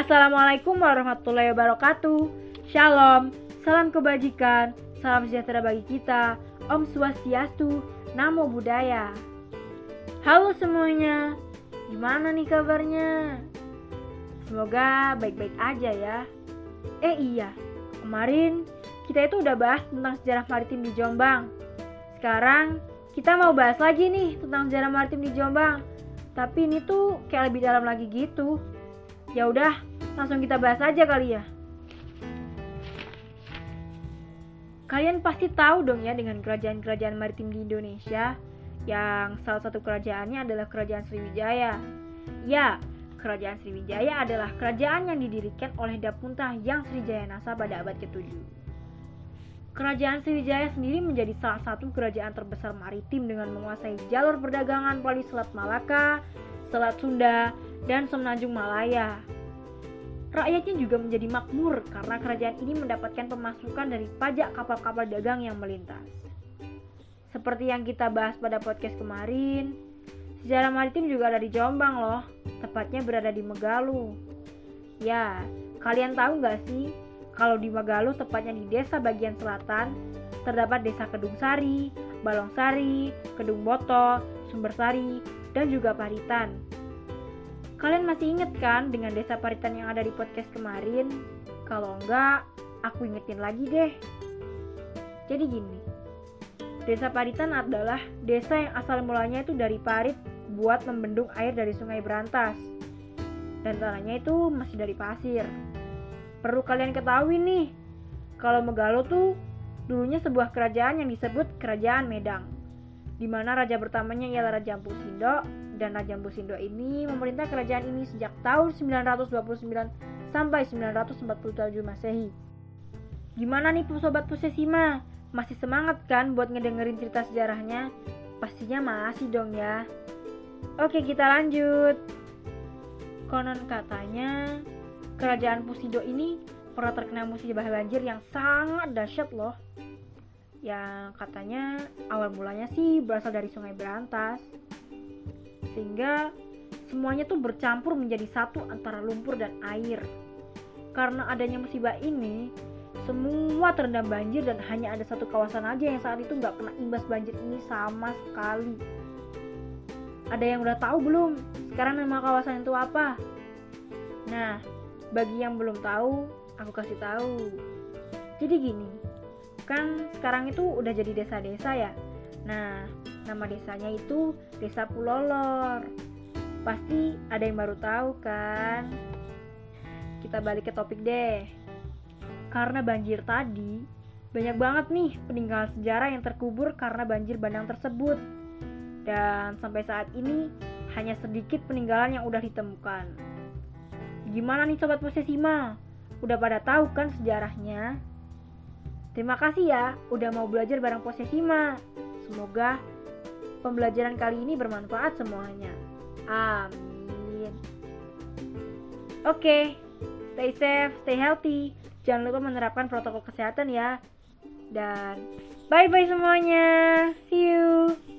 Assalamualaikum warahmatullahi wabarakatuh. Shalom, salam kebajikan, salam sejahtera bagi kita. Om Swastiastu, Namo Buddhaya. Halo semuanya, gimana nih kabarnya? Semoga baik-baik aja ya. Eh iya, kemarin kita itu udah bahas tentang sejarah maritim di Jombang. Sekarang kita mau bahas lagi nih tentang sejarah maritim di Jombang. Tapi ini tuh kayak lebih dalam lagi gitu. Ya udah, langsung kita bahas aja kali ya. Kalian pasti tahu dong ya dengan kerajaan-kerajaan maritim di Indonesia yang salah satu kerajaannya adalah Kerajaan Sriwijaya. Ya, Kerajaan Sriwijaya adalah kerajaan yang didirikan oleh Dapuntah yang Sriwijaya Nasa pada abad ke-7. Kerajaan Sriwijaya sendiri menjadi salah satu kerajaan terbesar maritim dengan menguasai jalur perdagangan melalui Selat Malaka, Selat Sunda, dan Semenanjung Malaya. Rakyatnya juga menjadi makmur karena kerajaan ini mendapatkan pemasukan dari pajak kapal-kapal dagang yang melintas. Seperti yang kita bahas pada podcast kemarin, sejarah maritim juga ada di Jombang loh, tepatnya berada di Megalu. Ya, kalian tahu nggak sih kalau di Megalu tepatnya di desa bagian selatan terdapat desa Kedung Sari, Balong Sari, Kedung Boto, Sumbersari, dan juga Paritan. Kalian masih inget kan dengan desa Paritan yang ada di podcast kemarin? Kalau enggak, aku ingetin lagi deh. Jadi gini, desa Paritan adalah desa yang asal mulanya itu dari parit buat membendung air dari sungai Berantas. Dan tanahnya itu masih dari pasir. Perlu kalian ketahui nih, kalau Megalo tuh dulunya sebuah kerajaan yang disebut Kerajaan Medang, di mana raja pertamanya ialah Raja Empu Sindo dan Raja Empu Sindo ini memerintah kerajaan ini sejak tahun 929 sampai 947 Masehi. Gimana nih sobat Pusesima? Masih semangat kan buat ngedengerin cerita sejarahnya? Pastinya masih dong ya. Oke, kita lanjut. Konon katanya, kerajaan Pusido ini pernah terkena musibah banjir yang sangat dahsyat loh. Yang katanya awal mulanya sih berasal dari sungai Berantas sehingga semuanya tuh bercampur menjadi satu antara lumpur dan air. Karena adanya musibah ini, semua terendam banjir dan hanya ada satu kawasan aja yang saat itu nggak kena imbas banjir ini sama sekali. Ada yang udah tahu belum? Sekarang nama kawasan itu apa? Nah, bagi yang belum tahu, aku kasih tahu. Jadi gini, kan sekarang itu udah jadi desa-desa ya. Nah, Nama desanya itu Desa Pulolor. Pasti ada yang baru tahu kan? Kita balik ke topik deh. Karena banjir tadi, banyak banget nih peninggalan sejarah yang terkubur karena banjir bandang tersebut. Dan sampai saat ini hanya sedikit peninggalan yang udah ditemukan. Gimana nih sobat posesima? Udah pada tahu kan sejarahnya? Terima kasih ya udah mau belajar bareng posesima. Semoga pembelajaran kali ini bermanfaat semuanya. Amin. Oke, okay, stay safe, stay healthy. Jangan lupa menerapkan protokol kesehatan ya. Dan bye bye semuanya. See you.